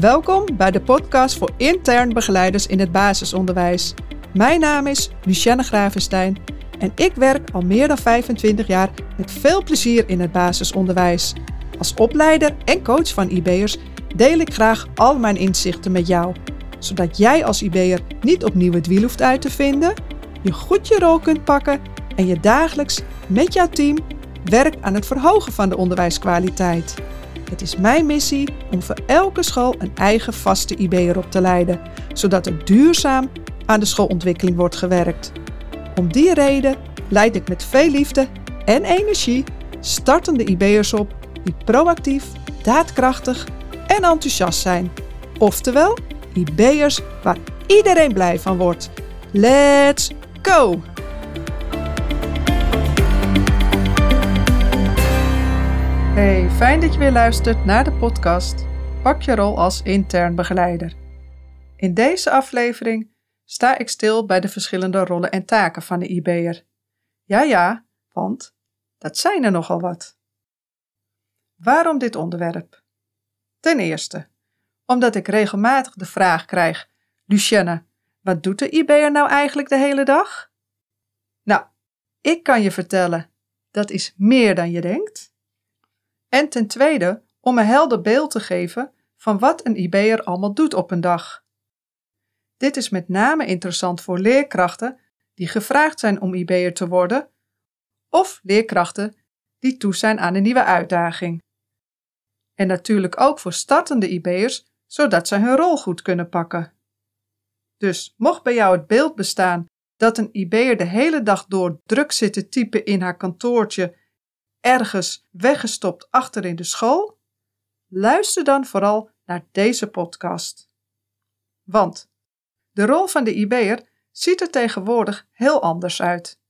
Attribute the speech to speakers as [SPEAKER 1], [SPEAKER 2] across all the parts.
[SPEAKER 1] Welkom bij de podcast voor intern begeleiders in het basisonderwijs. Mijn naam is Lucienne Gravenstein en ik werk al meer dan 25 jaar met veel plezier in het basisonderwijs. Als opleider en coach van IB'ers deel ik graag al mijn inzichten met jou, zodat jij als IB'er niet opnieuw het wiel hoeft uit te vinden, je goed je rol kunt pakken en je dagelijks met jouw team werkt aan het verhogen van de onderwijskwaliteit. Het is mijn missie om voor elke school een eigen vaste IB'er op te leiden, zodat er duurzaam aan de schoolontwikkeling wordt gewerkt. Om die reden leid ik met veel liefde en energie startende IB'ers op die proactief, daadkrachtig en enthousiast zijn. Oftewel, IB'ers waar iedereen blij van wordt. Let's go! Hey, fijn dat je weer luistert naar de podcast Pak je rol als intern begeleider. In deze aflevering sta ik stil bij de verschillende rollen en taken van de IB'er. Ja, ja, want dat zijn er nogal wat. Waarom dit onderwerp? Ten eerste, omdat ik regelmatig de vraag krijg: Lucienne, wat doet de IB'er nou eigenlijk de hele dag? Nou, ik kan je vertellen, dat is meer dan je denkt. En ten tweede, om een helder beeld te geven van wat een IB'er allemaal doet op een dag. Dit is met name interessant voor leerkrachten die gevraagd zijn om IB'er te worden, of leerkrachten die toe zijn aan een nieuwe uitdaging. En natuurlijk ook voor startende IB'ers, zodat ze hun rol goed kunnen pakken. Dus mocht bij jou het beeld bestaan dat een IB'er de hele dag door druk zit te typen in haar kantoortje ergens weggestopt achter in de school? Luister dan vooral naar deze podcast. Want de rol van de IB'er ziet er tegenwoordig heel anders uit.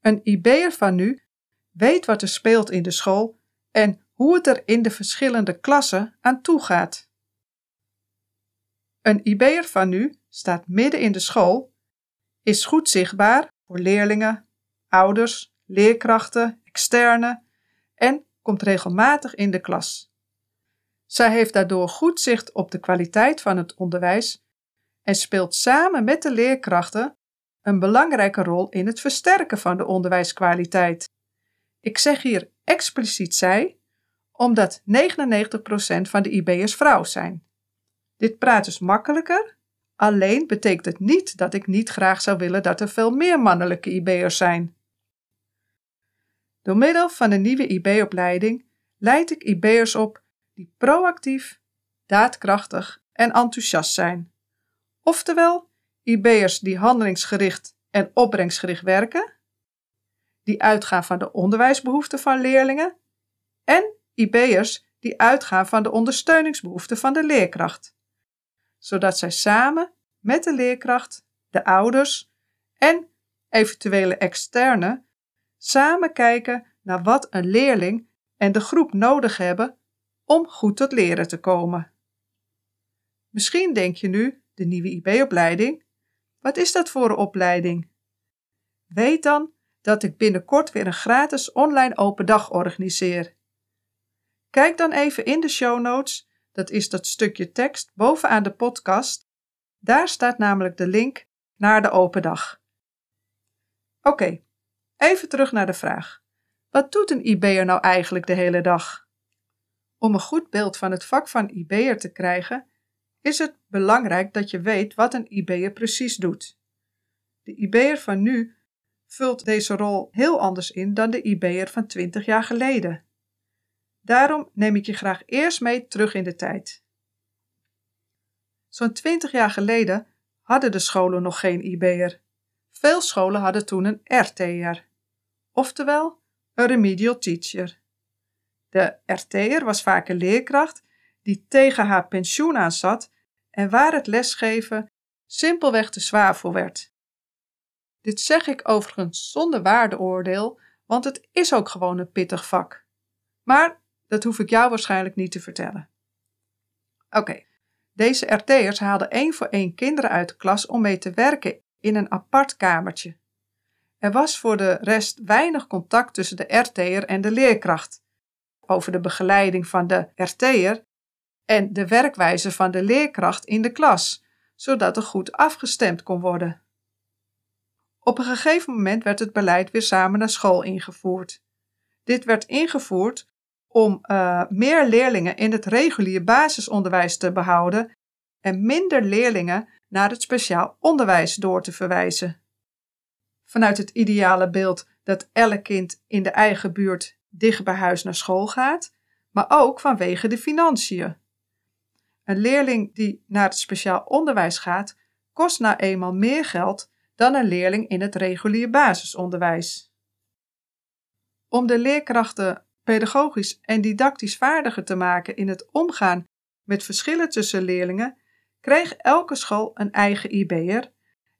[SPEAKER 1] Een IB'er van nu weet wat er speelt in de school en hoe het er in de verschillende klassen aan toe gaat. Een IB'er van nu staat midden in de school, is goed zichtbaar voor leerlingen, ouders, leerkrachten, externe en komt regelmatig in de klas. Zij heeft daardoor goed zicht op de kwaliteit van het onderwijs en speelt samen met de leerkrachten een belangrijke rol in het versterken van de onderwijskwaliteit. Ik zeg hier expliciet zij, omdat 99% van de IB'ers vrouw zijn. Dit praat is makkelijker, alleen betekent het niet dat ik niet graag zou willen dat er veel meer mannelijke IB'ers zijn. Door middel van de nieuwe IB-opleiding leid ik IB'ers op die proactief, daadkrachtig en enthousiast zijn. Oftewel, IB'ers die handelingsgericht en opbrengstgericht werken, die uitgaan van de onderwijsbehoeften van leerlingen en IB'ers die uitgaan van de ondersteuningsbehoeften van de leerkracht, zodat zij samen met de leerkracht, de ouders en eventuele externe samen kijken naar wat een leerling en de groep nodig hebben om goed tot leren te komen. Misschien denk je nu, de nieuwe IB-opleiding, wat is dat voor een opleiding? Weet dan dat ik binnenkort weer een gratis online open dag organiseer. Kijk dan even in de show notes, dat is dat stukje tekst bovenaan de podcast. Daar staat namelijk de link naar de open dag. Oké, Even terug naar de vraag. Wat doet een IB'er nou eigenlijk de hele dag? Om een goed beeld van het vak van IB'er te krijgen, is het belangrijk dat je weet wat een IB'er precies doet. De IB'er van nu vult deze rol heel anders in dan de IB'er van 20 jaar geleden. Daarom neem ik je graag eerst mee terug in de tijd. Zo'n 20 jaar geleden hadden de scholen nog geen IB'er. Veel scholen hadden toen een RT'er oftewel een remedial teacher. De RT'er was vaak een leerkracht die tegen haar pensioen aan zat en waar het lesgeven simpelweg te zwaar voor werd. Dit zeg ik overigens zonder waardeoordeel, want het is ook gewoon een pittig vak. Maar dat hoef ik jou waarschijnlijk niet te vertellen. Oké, deze RT'ers haalden één voor één kinderen uit de klas om mee te werken in een apart kamertje. Er was voor de rest weinig contact tussen de RT'er en de leerkracht. Over de begeleiding van de RT'er en de werkwijze van de leerkracht in de klas, zodat er goed afgestemd kon worden. Op een gegeven moment werd het beleid weer samen naar school ingevoerd. Dit werd ingevoerd om uh, meer leerlingen in het regulier basisonderwijs te behouden en minder leerlingen naar het speciaal onderwijs door te verwijzen. Vanuit het ideale beeld dat elk kind in de eigen buurt dicht bij huis naar school gaat, maar ook vanwege de financiën. Een leerling die naar het speciaal onderwijs gaat, kost nou eenmaal meer geld dan een leerling in het regulier basisonderwijs. Om de leerkrachten pedagogisch en didactisch vaardiger te maken in het omgaan met verschillen tussen leerlingen, kreeg elke school een eigen IB'er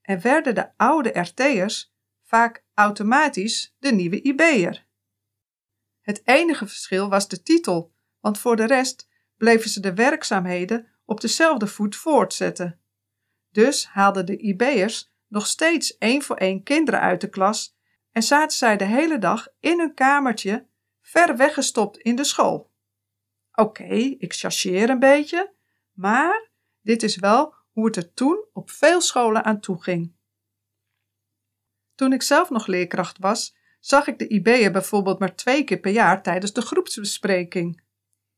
[SPEAKER 1] en werden de oude RT'ers vaak automatisch de nieuwe IB'er. Het enige verschil was de titel, want voor de rest bleven ze de werkzaamheden op dezelfde voet voortzetten. Dus haalden de IB'ers nog steeds één voor één kinderen uit de klas en zaten zij de hele dag in hun kamertje ver weggestopt in de school. Oké, ik chargeer een beetje, maar dit is wel hoe het er toen op veel scholen aan toe ging. Toen ik zelf nog leerkracht was, zag ik de IB'er bijvoorbeeld maar twee keer per jaar tijdens de groepsbespreking.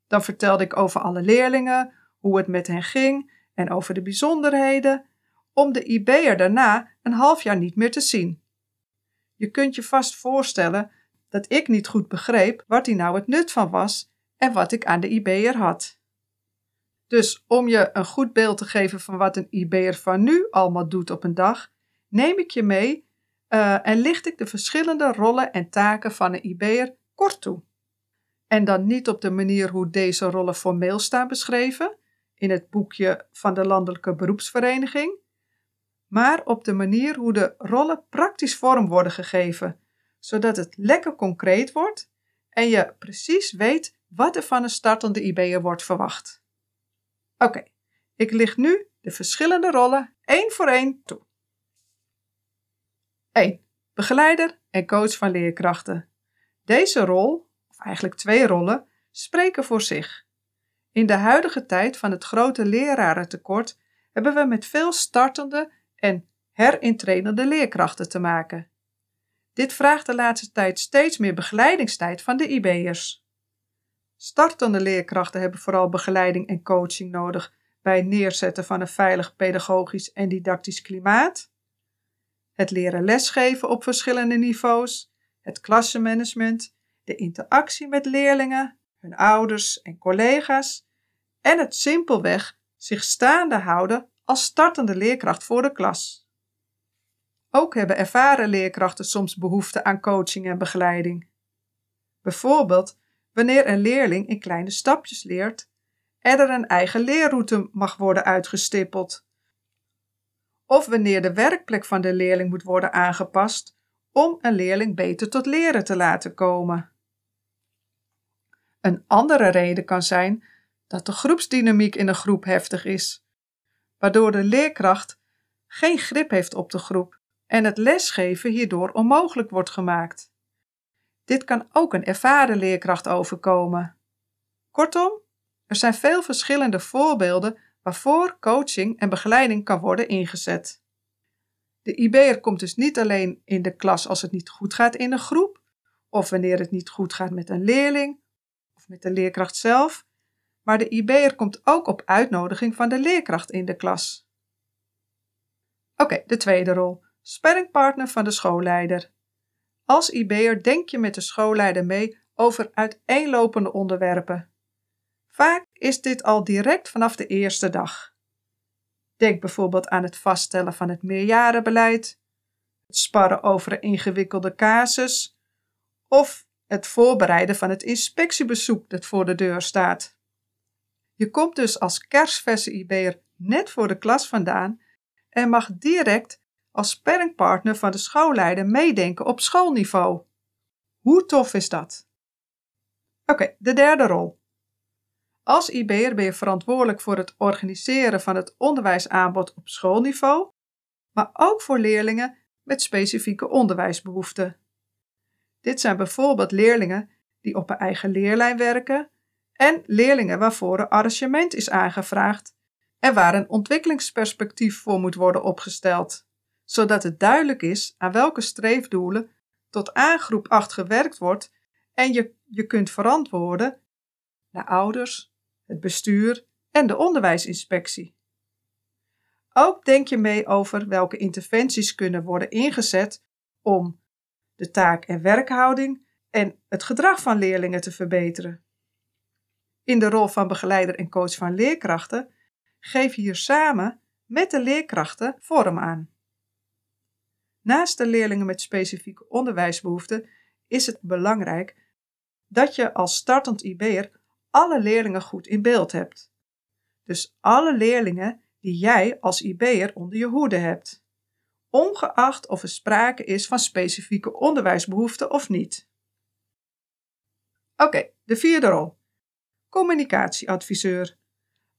[SPEAKER 1] Dan vertelde ik over alle leerlingen, hoe het met hen ging en over de bijzonderheden, om de IB'er daarna een half jaar niet meer te zien. Je kunt je vast voorstellen dat ik niet goed begreep wat hier nou het nut van was en wat ik aan de IB'er had. Dus om je een goed beeld te geven van wat een IB'er van nu allemaal doet op een dag, neem ik je mee uh, en licht ik de verschillende rollen en taken van een IB'er kort toe. En dan niet op de manier hoe deze rollen formeel staan beschreven in het boekje van de Landelijke Beroepsvereniging, maar op de manier hoe de rollen praktisch vorm worden gegeven, zodat het lekker concreet wordt en je precies weet wat er van een startende IB'er wordt verwacht. Oké, ik licht nu de verschillende rollen één voor één toe. 1. Begeleider en coach van leerkrachten. Deze rol, of eigenlijk twee rollen, spreken voor zich. In de huidige tijd van het grote lerarentekort hebben we met veel startende en herintrainende leerkrachten te maken. Dit vraagt de laatste tijd steeds meer begeleidingstijd van de IB'ers. Startende leerkrachten hebben vooral begeleiding en coaching nodig bij het neerzetten van een veilig pedagogisch en didactisch klimaat, het leren lesgeven op verschillende niveaus, het klassenmanagement, de interactie met leerlingen, hun ouders en collega's en het simpelweg zich staande houden als startende leerkracht voor de klas. Ook hebben ervaren leerkrachten soms behoefte aan coaching en begeleiding. Bijvoorbeeld wanneer een leerling in kleine stapjes leert en er een eigen leerroute mag worden uitgestippeld. Of wanneer de werkplek van de leerling moet worden aangepast om een leerling beter tot leren te laten komen. Een andere reden kan zijn dat de groepsdynamiek in een groep heftig is, waardoor de leerkracht geen grip heeft op de groep en het lesgeven hierdoor onmogelijk wordt gemaakt. Dit kan ook een ervaren leerkracht overkomen. Kortom, er zijn veel verschillende voorbeelden waarvoor coaching en begeleiding kan worden ingezet. De IB'er komt dus niet alleen in de klas als het niet goed gaat in een groep, of wanneer het niet goed gaat met een leerling of met de leerkracht zelf, maar de IB'er komt ook op uitnodiging van de leerkracht in de klas. Oké, de tweede rol. Sparringpartner van de schoolleider. Als IB'er denk je met de schoolleider mee over uiteenlopende onderwerpen. Vaak is dit al direct vanaf de eerste dag. Denk bijvoorbeeld aan het vaststellen van het meerjarenbeleid, het sparren over een ingewikkelde casus of het voorbereiden van het inspectiebezoek dat voor de deur staat. Je komt dus als kerstverse IB'er net voor de klas vandaan en mag direct als sparringpartner van de schoolleider meedenken op schoolniveau. Hoe tof is dat? Oké, de derde rol. Als IB'er ben je verantwoordelijk voor het organiseren van het onderwijsaanbod op schoolniveau, maar ook voor leerlingen met specifieke onderwijsbehoeften. Dit zijn bijvoorbeeld leerlingen die op een eigen leerlijn werken en leerlingen waarvoor een arrangement is aangevraagd en waar een ontwikkelingsperspectief voor moet worden opgesteld, zodat het duidelijk is aan welke streefdoelen tot aan groep 8 gewerkt wordt en je je kunt verantwoorden naar ouders, het bestuur en de onderwijsinspectie. Ook denk je mee over welke interventies kunnen worden ingezet om de taak- en werkhouding en het gedrag van leerlingen te verbeteren. In de rol van begeleider en coach van leerkrachten geef je hier samen met de leerkrachten vorm aan. Naast de leerlingen met specifieke onderwijsbehoeften is het belangrijk dat je als startend IB'er alle leerlingen goed in beeld hebt. Dus alle leerlingen die jij als IB'er onder je hoede hebt, ongeacht of er sprake is van specifieke onderwijsbehoeften of niet. Oké, de vierde rol. Communicatieadviseur.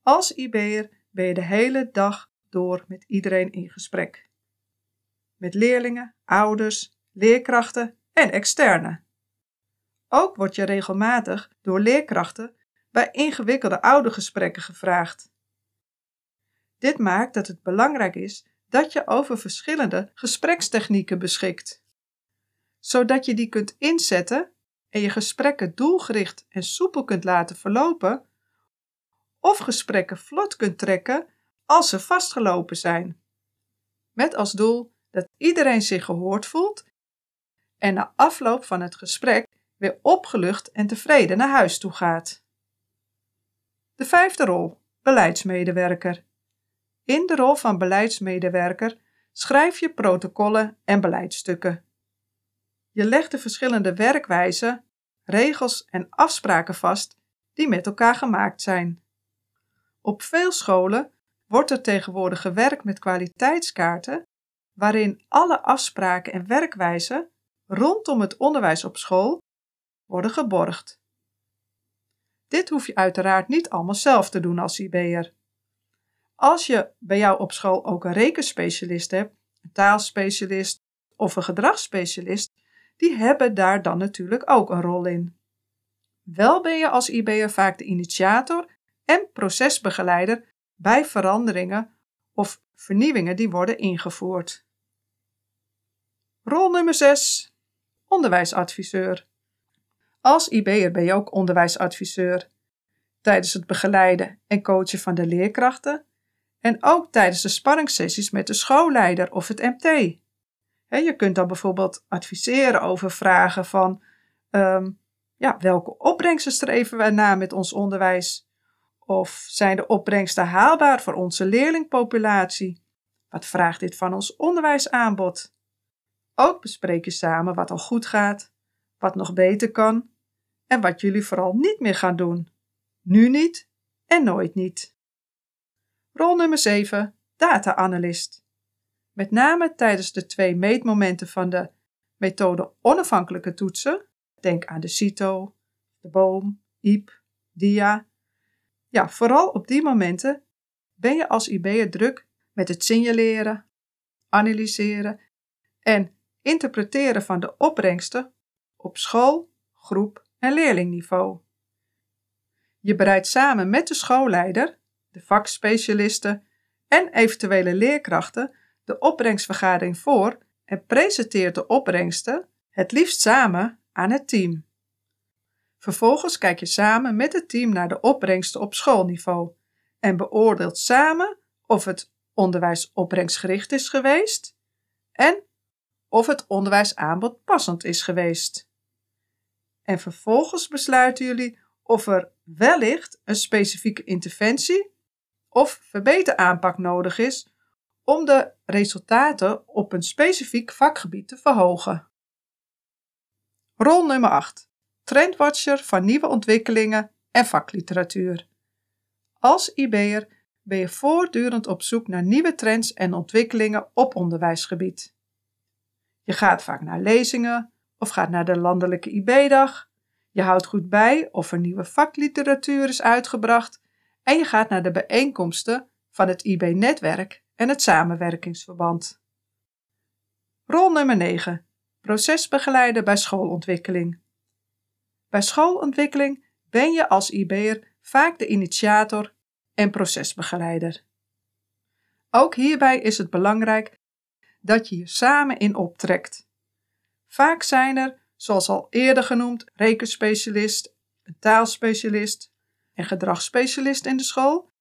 [SPEAKER 1] Als IB'er ben je de hele dag door met iedereen in gesprek. Met leerlingen, ouders, leerkrachten en externe. Ook word je regelmatig door leerkrachten bij ingewikkelde oudergesprekken gevraagd. Dit maakt dat het belangrijk is dat je over verschillende gesprekstechnieken beschikt, zodat je die kunt inzetten en je gesprekken doelgericht en soepel kunt laten verlopen, of gesprekken vlot kunt trekken als ze vastgelopen zijn. Met als doel dat iedereen zich gehoord voelt en na afloop van het gesprek weer opgelucht en tevreden naar huis toe gaat. De vijfde rol, beleidsmedewerker. In de rol van beleidsmedewerker schrijf je protocollen en beleidsstukken. Je legt de verschillende werkwijzen, regels en afspraken vast die met elkaar gemaakt zijn. Op veel scholen wordt er tegenwoordig gewerkt met kwaliteitskaarten, waarin alle afspraken en werkwijzen rondom het onderwijs op school worden geborgd. Dit hoef je uiteraard niet allemaal zelf te doen als IB'er. Als je bij jou op school ook een rekenspecialist hebt, een taalspecialist of een gedragsspecialist, die hebben daar dan natuurlijk ook een rol in. Wel ben je als IB'er vaak de initiator en procesbegeleider bij veranderingen of vernieuwingen die worden ingevoerd. Rol nummer 6. Onderwijsadviseur. Als IB'er ben je ook onderwijsadviseur. Tijdens het begeleiden en coachen van de leerkrachten en ook tijdens de sparringssessies met de schoolleider of het MT. je kunt dan bijvoorbeeld adviseren over vragen van ehm, ja, welke opbrengsten streven wij na met ons onderwijs? Of zijn de opbrengsten haalbaar voor onze leerlingpopulatie? Wat vraagt dit van ons onderwijsaanbod? Ook bespreek je samen wat al goed gaat, wat nog beter kan en wat jullie vooral niet meer gaan doen. Nu niet en nooit niet. Rol nummer 7. Data-analyst. Met name tijdens de twee meetmomenten van de methode onafhankelijke toetsen, denk aan de CITO, de boom, IEP, DIA. Ja, vooral op die momenten ben je als IB'er druk met het signaleren, analyseren en interpreteren van de opbrengsten op school, groep en leerlingniveau. Je bereidt samen met de schoolleider, de vakspecialisten en eventuele leerkrachten de opbrengstvergadering voor en presenteert de opbrengsten het liefst samen aan het team. Vervolgens kijk je samen met het team naar de opbrengsten op schoolniveau en beoordeelt samen of het onderwijs opbrengstgericht is geweest en of het onderwijsaanbod passend is geweest. En vervolgens besluiten jullie of er wellicht een specifieke interventie of verbeteraanpak nodig is om de resultaten op een specifiek vakgebied te verhogen. Rol nummer 8. Trendwatcher van nieuwe ontwikkelingen en vakliteratuur. Als IB'er ben je voortdurend op zoek naar nieuwe trends en ontwikkelingen op onderwijsgebied. Je gaat vaak naar lezingen of gaat naar de landelijke IB-dag. Je houdt goed bij of er nieuwe vakliteratuur is uitgebracht en je gaat naar de bijeenkomsten van het IB-netwerk en het samenwerkingsverband. Rol nummer 9. Procesbegeleider bij schoolontwikkeling. Bij schoolontwikkeling ben je als IB'er vaak de initiator en procesbegeleider. Ook hierbij is het belangrijk dat je je samen in optrekt. Vaak zijn er, zoals al eerder genoemd, rekenspecialist, taalspecialist en gedragsspecialist in de school.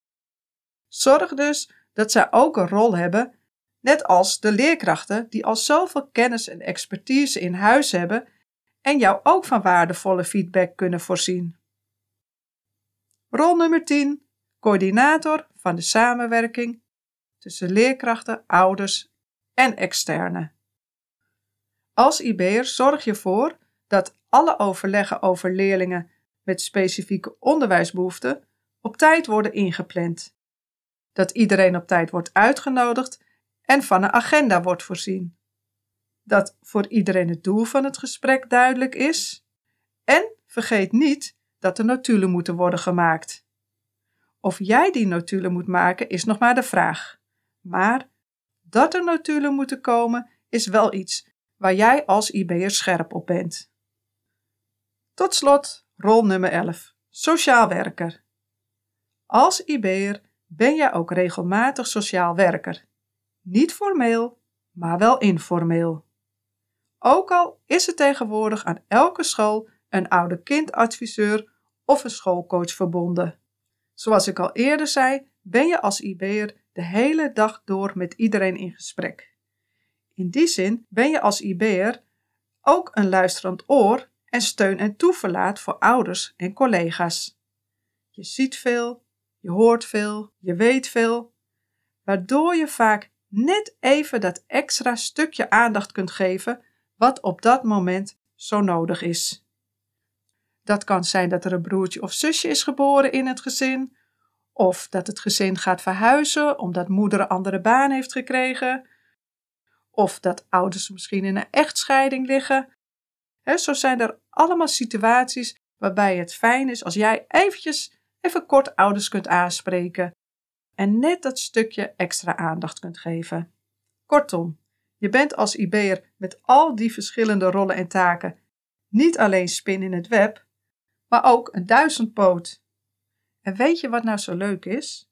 [SPEAKER 1] Zorg dus dat zij ook een rol hebben, net als de leerkrachten die al zoveel kennis en expertise in huis hebben en jou ook van waardevolle feedback kunnen voorzien. Rol nummer 10: coördinator van de samenwerking tussen leerkrachten, ouders en externe. Als IB'er zorg je ervoor dat alle overleggen over leerlingen met specifieke onderwijsbehoeften op tijd worden ingepland. Dat iedereen op tijd wordt uitgenodigd en van een agenda wordt voorzien. Dat voor iedereen het doel van het gesprek duidelijk is. En vergeet niet dat er notulen moeten worden gemaakt. Of jij die notulen moet maken is nog maar de vraag. Maar dat er notulen moeten komen is wel iets waar jij als IB'er scherp op bent. Tot slot rol nummer 11. Sociaal werker. Als IB'er ben jij ook regelmatig sociaal werker. Niet formeel, maar wel informeel. Ook al is er tegenwoordig aan elke school een oude kindadviseur of een schoolcoach verbonden. Zoals ik al eerder zei, ben je als IB'er de hele dag door met iedereen in gesprek. In die zin ben je als IB'er ook een luisterend oor en steun en toeverlaat voor ouders en collega's. Je ziet veel, je hoort veel, je weet veel, waardoor je vaak net even dat extra stukje aandacht kunt geven wat op dat moment zo nodig is. Dat kan zijn dat er een broertje of zusje is geboren in het gezin, of dat het gezin gaat verhuizen omdat moeder een andere baan heeft gekregen, of dat ouders misschien in een echtscheiding liggen. zo zijn er allemaal situaties waarbij het fijn is als jij eventjes even kort ouders kunt aanspreken en net dat stukje extra aandacht kunt geven. Kortom, je bent als IB'er met al die verschillende rollen en taken niet alleen spin in het web, maar ook een duizendpoot. En weet je wat nou zo leuk is?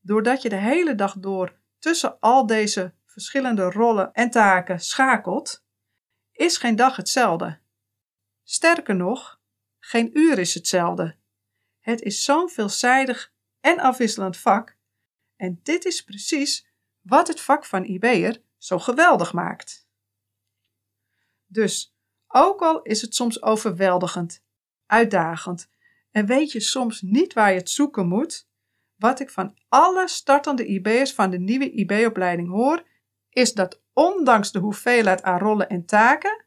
[SPEAKER 1] Doordat je de hele dag door tussen al deze verschillende rollen en taken schakelt, is geen dag hetzelfde. Sterker nog, geen uur is hetzelfde. Het is zo'n veelzijdig en afwisselend vak, en dit is precies wat het vak van IB'er zo geweldig maakt. Dus, ook al is het soms overweldigend, uitdagend en weet je soms niet waar je het zoeken moet, wat ik van alle startende IB'ers van de nieuwe IB-opleiding hoor, is dat ondanks de hoeveelheid aan rollen en taken,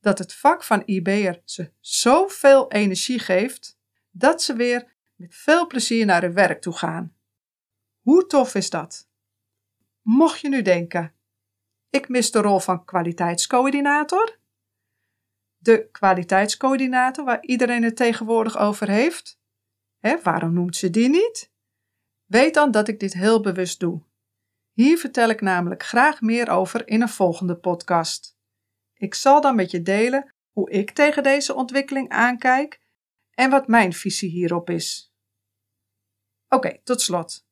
[SPEAKER 1] dat het vak van IB'er ze zoveel energie geeft, dat ze weer met veel plezier naar hun werk toe gaan. Hoe tof is dat? Mocht je nu denken, ik mis de rol van kwaliteitscoördinator, de kwaliteitscoördinator waar iedereen het tegenwoordig over heeft, waarom noemt ze die niet? Weet dan dat ik dit heel bewust doe. Hier vertel ik namelijk graag meer over in een volgende podcast. Ik zal dan met je delen hoe ik tegen deze ontwikkeling aankijk en wat mijn visie hierop is. Oké, tot slot.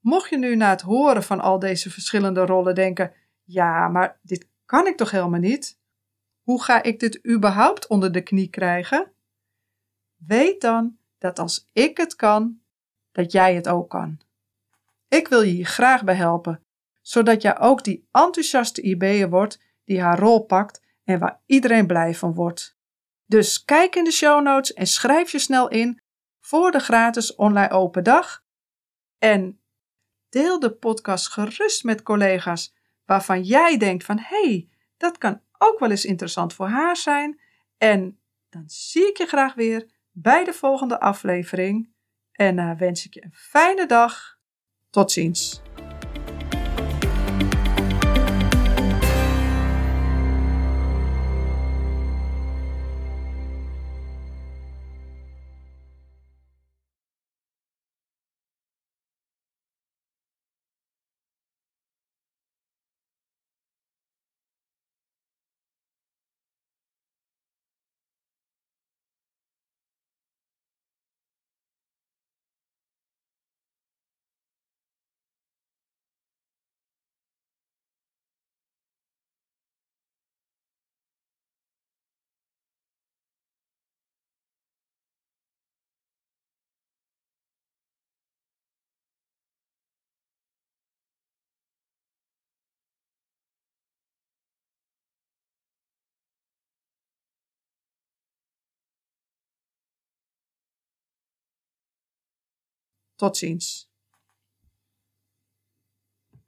[SPEAKER 1] Mocht je nu na het horen van al deze verschillende rollen denken: ja, maar dit kan ik toch helemaal niet? Hoe ga ik dit überhaupt onder de knie krijgen? Weet dan dat als ik het kan, dat jij het ook kan. Ik wil je hier graag bij helpen, zodat jij ook die enthousiaste IB'er wordt die haar rol pakt en waar iedereen blij van wordt. Dus kijk in de show notes en schrijf je snel in voor de gratis online open dag. En deel de podcast gerust met collega's waarvan jij denkt van hé, hey, dat kan ook wel eens interessant voor haar zijn. En dan zie ik je graag weer bij de volgende aflevering. En uh, wens ik je een fijne dag. Tot ziens. Tot ziens.